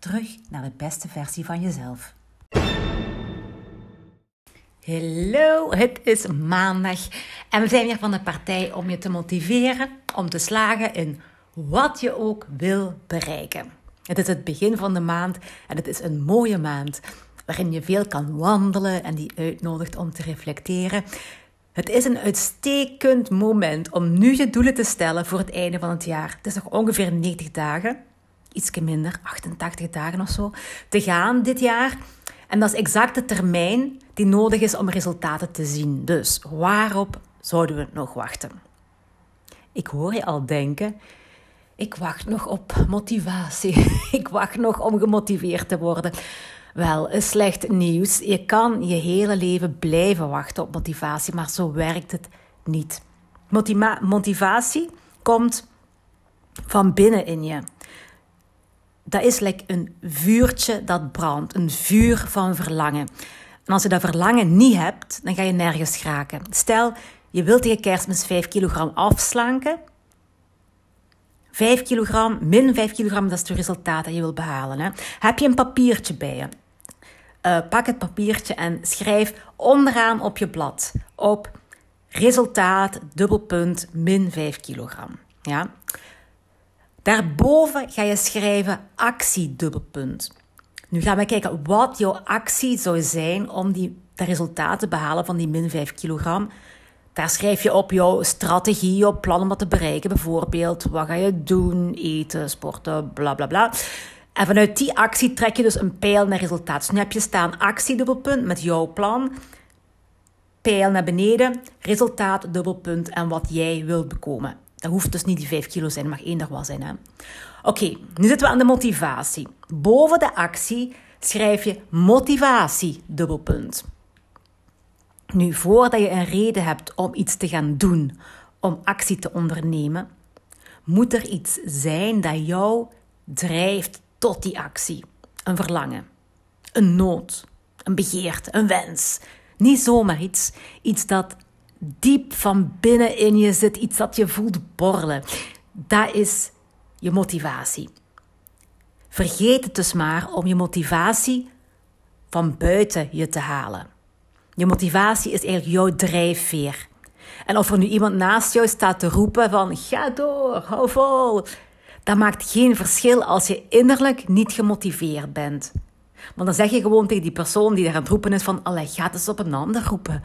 Terug naar de beste versie van jezelf. Hallo, het is maandag en we zijn weer van de partij om je te motiveren om te slagen in wat je ook wil bereiken. Het is het begin van de maand en het is een mooie maand waarin je veel kan wandelen en die uitnodigt om te reflecteren. Het is een uitstekend moment om nu je doelen te stellen voor het einde van het jaar. Het is nog ongeveer 90 dagen, iets minder, 88 dagen of zo, te gaan dit jaar. En dat is exact de termijn die nodig is om resultaten te zien. Dus waarop zouden we nog wachten? Ik hoor je al denken. Ik wacht nog op motivatie. Ik wacht nog om gemotiveerd te worden. Wel, slecht nieuws. Je kan je hele leven blijven wachten op motivatie, maar zo werkt het niet. Motiva motivatie komt van binnen in je. Dat is like een vuurtje dat brandt, een vuur van verlangen. En als je dat verlangen niet hebt, dan ga je nergens raken. Stel, je wilt tegen kerstmis 5 kilogram afslanken. 5 kilogram, min 5 kilogram, dat is het resultaat dat je wilt behalen. Hè? Heb je een papiertje bij je? Uh, pak het papiertje en schrijf onderaan op je blad op resultaat, dubbelpunt, min 5 kilogram. Ja? Daarboven ga je schrijven actie, dubbelpunt. Nu gaan we kijken wat jouw actie zou zijn om die, de resultaten te behalen van die min 5 kilogram. Daar schrijf je op jouw strategie, op plan om wat te bereiken. Bijvoorbeeld, wat ga je doen, eten, sporten, bla bla bla. En vanuit die actie trek je dus een pijl naar resultaat. Dus nu heb je staan actie, dubbelpunt, met jouw plan. Pijl naar beneden, resultaat, dubbelpunt en wat jij wilt bekomen. Dat hoeft dus niet die 5 kilo zijn, mag één wel zijn. Oké, nu zitten we aan de motivatie. Boven de actie schrijf je motivatie, dubbelpunt. Nu, voordat je een reden hebt om iets te gaan doen, om actie te ondernemen, moet er iets zijn dat jou drijft tot die actie. Een verlangen, een nood, een begeerte, een wens. Niet zomaar iets, iets dat diep van binnen in je zit, iets dat je voelt borrelen. Dat is je motivatie. Vergeet het dus maar om je motivatie van buiten je te halen. Je motivatie is eigenlijk jouw drijfveer. En of er nu iemand naast jou staat te roepen van ga door, hou vol, dat maakt geen verschil als je innerlijk niet gemotiveerd bent. Want dan zeg je gewoon tegen die persoon die daar aan het roepen is van, allee, ga eens op een ander roepen.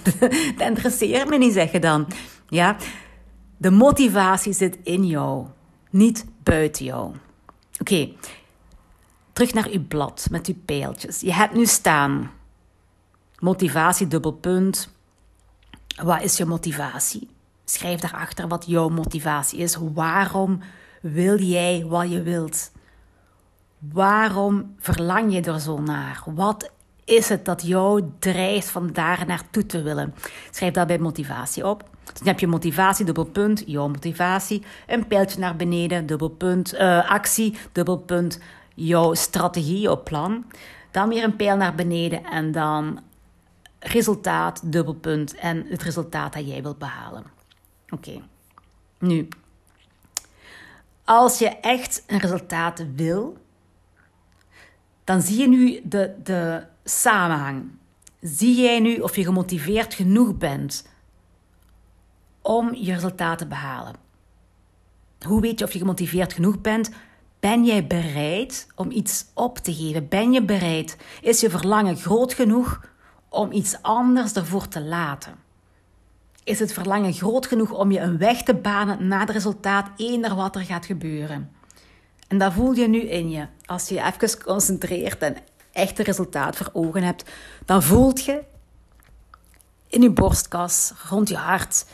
dat interesseert me niet, zeg je dan. Ja? De motivatie zit in jou, niet buiten jou. Oké, terug naar uw blad met uw pijltjes. Je hebt nu staan motivatie, dubbelpunt. Wat is je motivatie? Schrijf daarachter wat jouw motivatie is. Waarom wil jij wat je wilt? Waarom verlang je er zo naar? Wat is het dat jou drijft van daar naartoe te willen? Schrijf dat bij motivatie op. Dan heb je motivatie, dubbelpunt, jouw motivatie. Een pijltje naar beneden, dubbelpunt, uh, actie, dubbelpunt, jouw strategie, jouw plan. Dan weer een pijl naar beneden en dan resultaat, dubbelpunt en het resultaat dat jij wilt behalen. Oké, nu, als je echt een resultaat wil, dan zie je nu de, de samenhang. Zie jij nu of je gemotiveerd genoeg bent om je resultaat te behalen? Hoe weet je of je gemotiveerd genoeg bent? Ben jij bereid om iets op te geven? Ben je bereid? Is je verlangen groot genoeg om iets anders ervoor te laten? Is het verlangen groot genoeg om je een weg te banen naar het resultaat, eender wat er gaat gebeuren? En dat voel je nu in je. Als je je even concentreert en echt een resultaat voor ogen hebt, dan voelt je in je borstkas, rond je hart,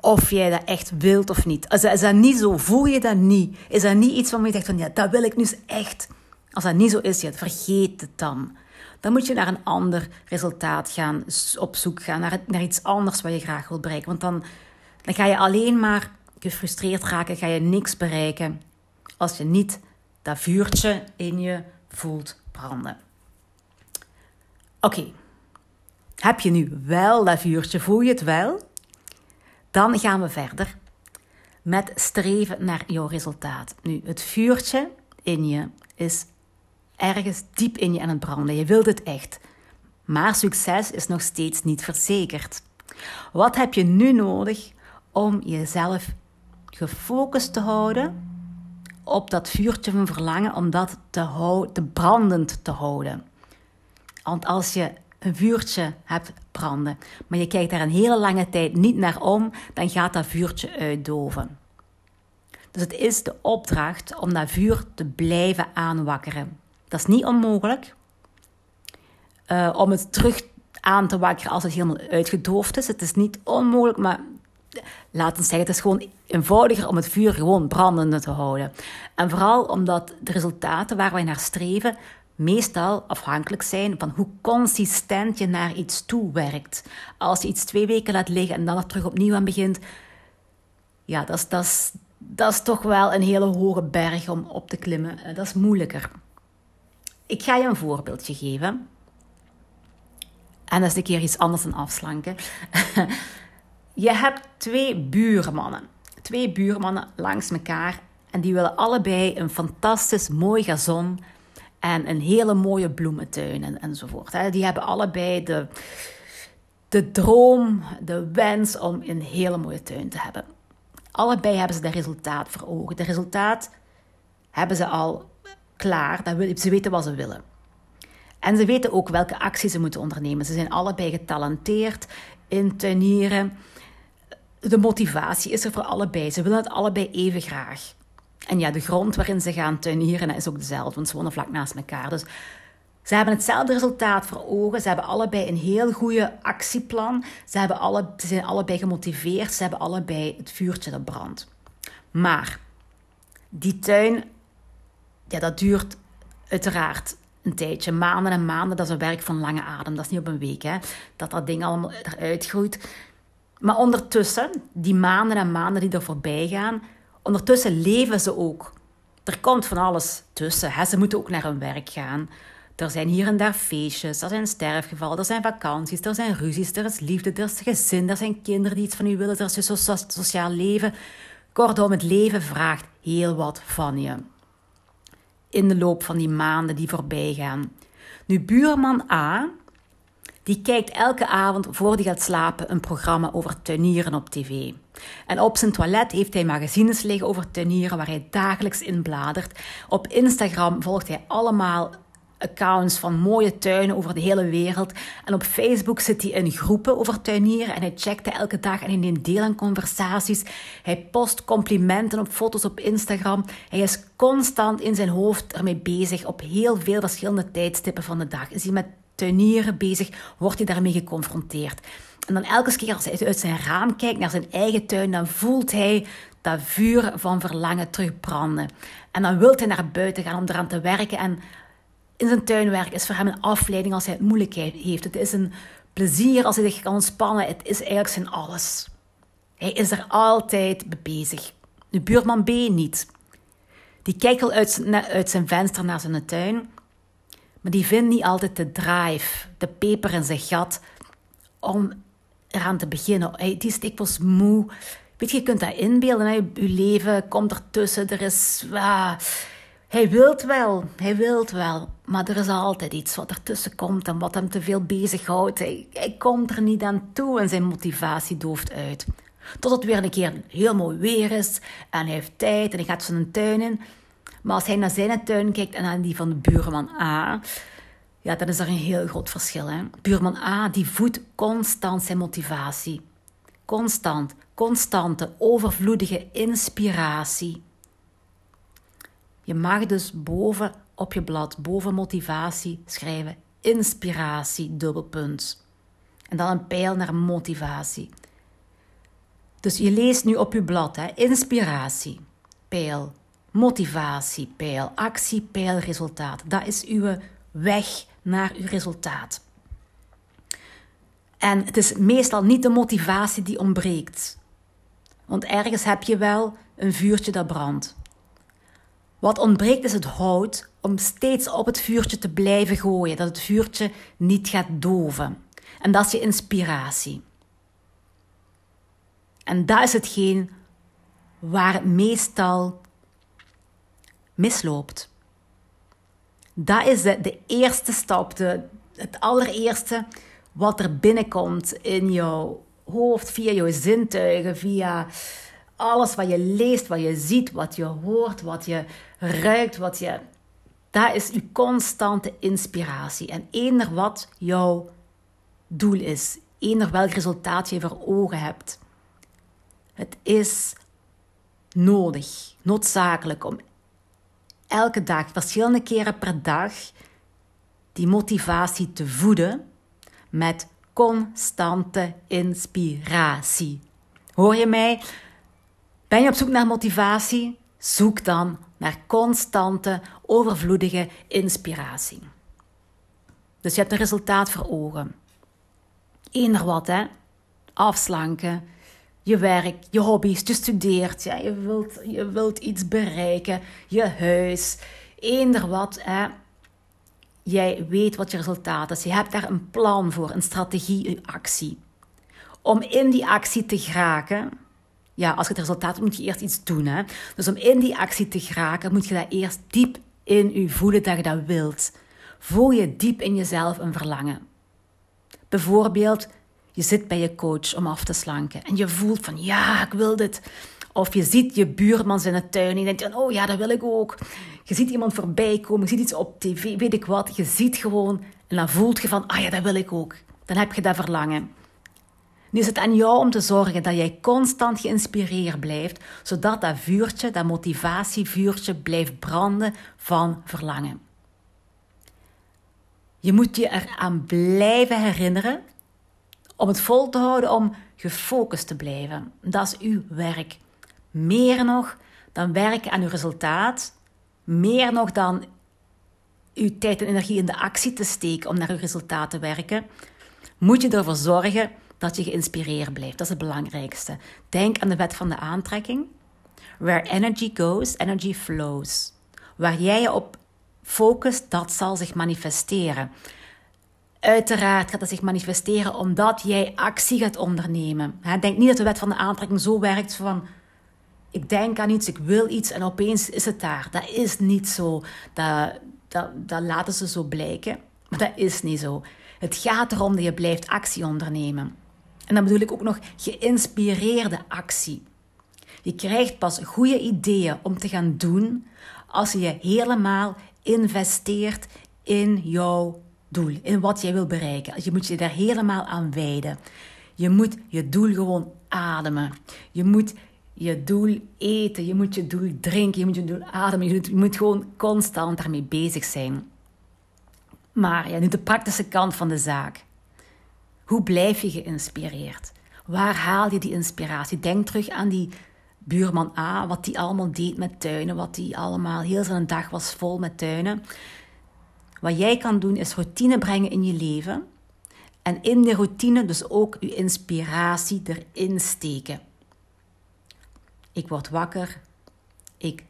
of jij dat echt wilt of niet. Is dat, is dat niet zo? Voel je dat niet? Is dat niet iets waarvan je zegt van ja, dat wil ik nu echt. Als dat niet zo is, ja, vergeet het dan. Dan moet je naar een ander resultaat gaan, op zoek gaan, naar, naar iets anders wat je graag wilt bereiken. Want dan, dan ga je alleen maar gefrustreerd raken, ga je niks bereiken als je niet dat vuurtje in je voelt branden. Oké, heb je nu wel dat vuurtje, voel je het wel? Dan gaan we verder met streven naar jouw resultaat. Nu, het vuurtje in je is ergens diep in je aan het branden. Je wilt het echt. Maar succes is nog steeds niet verzekerd. Wat heb je nu nodig om jezelf gefocust te houden op dat vuurtje van verlangen, om dat te, te brandend te houden? Want als je een vuurtje hebt branden, maar je kijkt daar een hele lange tijd niet naar om, dan gaat dat vuurtje uitdoven. Dus het is de opdracht om dat vuur te blijven aanwakkeren. Dat is niet onmogelijk. Uh, om het terug aan te wakkeren als het helemaal uitgedoofd is. Het is niet onmogelijk, maar laten we zeggen, het is gewoon eenvoudiger om het vuur gewoon brandende te houden. En vooral omdat de resultaten waar wij naar streven meestal afhankelijk zijn van hoe consistent je naar iets toe werkt. Als je iets twee weken laat liggen en dan er terug opnieuw aan begint, ja, dat is, dat dat is toch wel een hele hoge berg om op te klimmen. Eh, dat is moeilijker. Ik ga je een voorbeeldje geven. En dat is een keer iets anders dan afslanken. je hebt twee buurmannen. Twee buurmannen langs elkaar. En die willen allebei een fantastisch mooi gazon en een hele mooie bloementuin en, enzovoort. Die hebben allebei de, de droom, de wens om een hele mooie tuin te hebben. Allebei hebben ze dat resultaat voor ogen. De resultaat hebben ze al klaar. Ze weten wat ze willen. En ze weten ook welke acties ze moeten ondernemen. Ze zijn allebei getalenteerd in tuinieren. De motivatie is er voor allebei. Ze willen het allebei even graag. En ja, de grond waarin ze gaan tuinieren is ook dezelfde, want ze wonen vlak naast elkaar. Dus ze hebben hetzelfde resultaat voor ogen. Ze hebben allebei een heel goede actieplan. Ze, hebben alle, ze zijn allebei gemotiveerd. Ze hebben allebei het vuurtje dat brandt. Maar die tuin, ja, dat duurt uiteraard een tijdje. Maanden en maanden, dat is een werk van lange adem. Dat is niet op een week, hè, dat dat ding allemaal eruit groeit. Maar ondertussen, die maanden en maanden die er voorbij gaan, ondertussen leven ze ook. Er komt van alles tussen. Hè. Ze moeten ook naar hun werk gaan. Er zijn hier en daar feestjes, er zijn sterfgevallen, er zijn vakanties, er zijn ruzies, er is liefde, er is gezin, er zijn kinderen die iets van u willen, er is een sociaal leven. Kortom, het leven vraagt heel wat van je. In de loop van die maanden die voorbij gaan. Nu, buurman A die kijkt elke avond voor hij gaat slapen een programma over tuinieren op tv. En op zijn toilet heeft hij magazines liggen over tuinieren waar hij dagelijks in bladert. Op Instagram volgt hij allemaal accounts van mooie tuinen over de hele wereld. En op Facebook zit hij in groepen over tuinieren en hij checkt elke dag en hij neemt deel aan conversaties. Hij post complimenten op foto's op Instagram. Hij is constant in zijn hoofd ermee bezig op heel veel verschillende tijdstippen van de dag. Is hij met tuinieren bezig, wordt hij daarmee geconfronteerd. En dan elke keer als hij uit zijn raam kijkt naar zijn eigen tuin, dan voelt hij dat vuur van verlangen terugbranden. En dan wil hij naar buiten gaan om eraan te werken. En in zijn tuin werken is voor hem een afleiding als hij het moeilijkheid heeft. Het is een plezier als hij zich kan ontspannen. Het is eigenlijk zijn alles. Hij is er altijd mee bezig. De buurman B niet. Die kijkt al uit uit zijn venster naar zijn tuin maar die vindt niet altijd de drive, de peper in zijn gat om eraan te beginnen. Die is dikwijls moe. Weet je, je kunt dat inbeelden. Hè? Je leven komt ertussen. Er is... Ah, hij wilt wel, hij wilt wel. Maar er is altijd iets wat ertussen komt en wat hem te veel bezighoudt. Hij, hij komt er niet aan toe en zijn motivatie dooft uit. Tot het weer een keer heel mooi weer is en hij heeft tijd en hij gaat zijn tuin in. Maar als hij naar zijn tuin kijkt en naar die van de buurman A, ja, dan is er een heel groot verschil. Hè? Buurman A die voedt constant zijn motivatie. Constant, constante, overvloedige inspiratie. Je mag dus boven op je blad, boven motivatie, schrijven inspiratie, dubbelpunt. En dan een pijl naar motivatie. Dus je leest nu op je blad, hè, inspiratie, pijl, motivatiepeil, actiepeil, resultaat. Dat is uw weg naar uw resultaat. En het is meestal niet de motivatie die ontbreekt. Want ergens heb je wel een vuurtje dat brandt. Wat ontbreekt is het hout om steeds op het vuurtje te blijven gooien, dat het vuurtje niet gaat doven. En dat is je inspiratie. En dat is hetgeen waar het meestal misloopt. Dat is de, eerste stap, de, het allereerste wat er binnenkomt in jouw hoofd, via jouw zintuigen, via alles wat je leest, wat je ziet, wat je hoort, wat je ruikt, wat je. Dat is je constante inspiratie. En eender wat jouw doel is, eender welk resultaat je voor ogen hebt. Het is nodig, noodzakelijk om elke dag, verschillende keren per dag, die motivatie te voeden met constante inspiratie. Hoor je mij? Ben je op zoek naar motivatie? Zoek dan naar constante, overvloedige inspiratie. Dus je hebt een resultaat voor ogen. Eender wat, hè? Afslanken, je werk, je hobby's, je studeert, ja, je, wilt, je wilt iets bereiken, je huis, eender wat. Hè. Jij weet wat je resultaat is. Je hebt daar een plan voor, een strategie, een actie. Om in die actie te geraken, ja, als je het resultaat hebt, moet je eerst iets doen. Hè? Dus om in die actie te geraken, moet je dat eerst diep in je voelen dat je dat wilt. Voel je diep in jezelf een verlangen. Bijvoorbeeld, je zit bij je coach om af te slanken en je voelt van ja, ik wil dit. Of je ziet je buurman in de tuin en je denkt, oh ja, dat wil ik ook. Je ziet iemand voorbij komen, je ziet iets op tv, weet ik wat. Je ziet gewoon en dan voelt je van, ah ja, dat wil ik ook. Dan heb je dat verlangen. Nu is het aan jou om te zorgen dat jij constant geïnspireerd blijft, zodat dat vuurtje, dat motivatievuurtje, blijft branden van verlangen. Je moet je eraan blijven herinneren om het vol te houden, om gefocust te blijven. Dat is uw werk. Meer nog dan werken aan uw resultaat, meer nog dan uw tijd en energie in de actie te steken om naar uw resultaat te werken, moet je ervoor zorgen dat je geïnspireerd blijft. Dat is het belangrijkste. Denk aan de wet van de aantrekking. Where energy goes, energy flows. Waar jij je op focust, dat zal zich manifesteren. Uiteraard gaat dat zich manifesteren omdat jij actie gaat ondernemen. Denk niet dat de wet van de aantrekking zo werkt van ik denk aan iets, ik wil iets en opeens is het daar. Dat is niet zo. Dat, dat, dat laten ze zo blijken. Maar dat is niet zo. Het gaat erom dat je blijft actie ondernemen. En dan bedoel ik ook nog geïnspireerde actie. Je krijgt pas goede ideeën om te gaan doen als je helemaal investeert in jouw doel, in wat jij wil bereiken. Je moet je daar helemaal aan wijden. Je moet je doel gewoon ademen. Je moet je doel eten, je moet je doel drinken, je moet je doel ademen. Je moet gewoon constant daarmee bezig zijn. Maar ja, nu de praktische kant van de zaak. Hoe blijf je geïnspireerd? Waar haal je die inspiratie? Denk terug aan die buurman A, wat die allemaal deed met tuinen, wat die allemaal heel zijn dag was vol met tuinen. Wat jij kan doen is routine brengen in je leven. En in de routine dus ook je inspiratie erin steken. Ik word wakker. Ik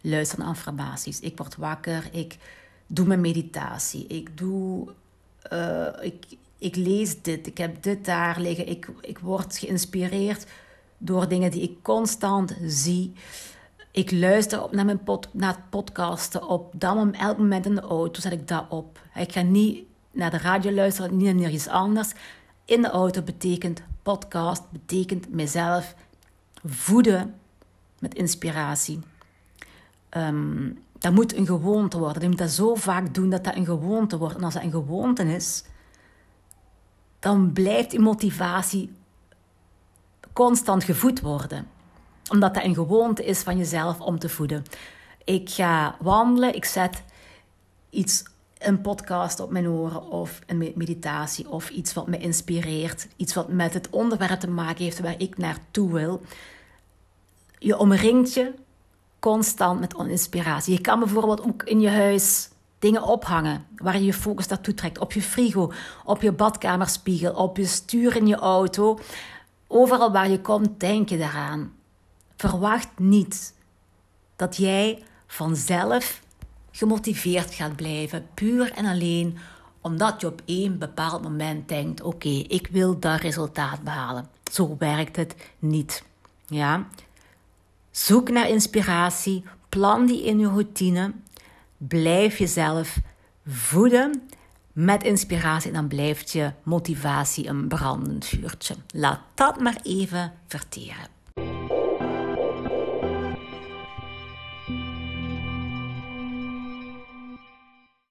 luister naar affirmaties. Ik word wakker. Ik doe mijn meditatie. Ik doe. Uh, ik, ik lees dit. Ik heb dit daar liggen. Ik, ik word geïnspireerd door dingen die ik constant zie. Ik luister op naar, mijn pod, naar het podcasten op. Dan elk moment in de auto zet ik dat op. Ik ga niet naar de radio luisteren, niet naar iets anders. In de auto betekent podcast, betekent mezelf voeden met inspiratie. Um, dat moet een gewoonte worden. Je moet dat zo vaak doen dat dat een gewoonte wordt. En als dat een gewoonte is, dan blijft die motivatie constant gevoed worden. Omdat dat een gewoonte is van jezelf om te voeden. Ik ga wandelen, ik zet iets, een podcast op mijn oren of een meditatie of iets wat me inspireert. Iets wat met het onderwerp te maken heeft waar ik naartoe wil. Je omringt je constant met inspiratie. Je kan bijvoorbeeld ook in je huis dingen ophangen waar je je focus naartoe trekt. Op je frigo, op je badkamerspiegel, op je stuur in je auto. Overal waar je komt, denk je daaraan. Verwacht niet dat jij vanzelf gemotiveerd gaat blijven, puur en alleen omdat je op één bepaald moment denkt: oké, ik wil dat resultaat behalen. Zo werkt het niet. Ja? Zoek naar inspiratie, plan die in je routine, blijf jezelf voeden met inspiratie en dan blijft je motivatie een brandend vuurtje. Laat dat maar even verteren.